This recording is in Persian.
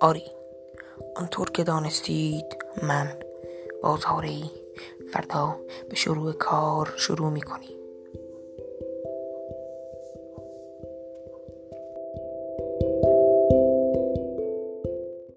آری. آنطور که دانستید من با فردا به شروع کار شروع می کنیم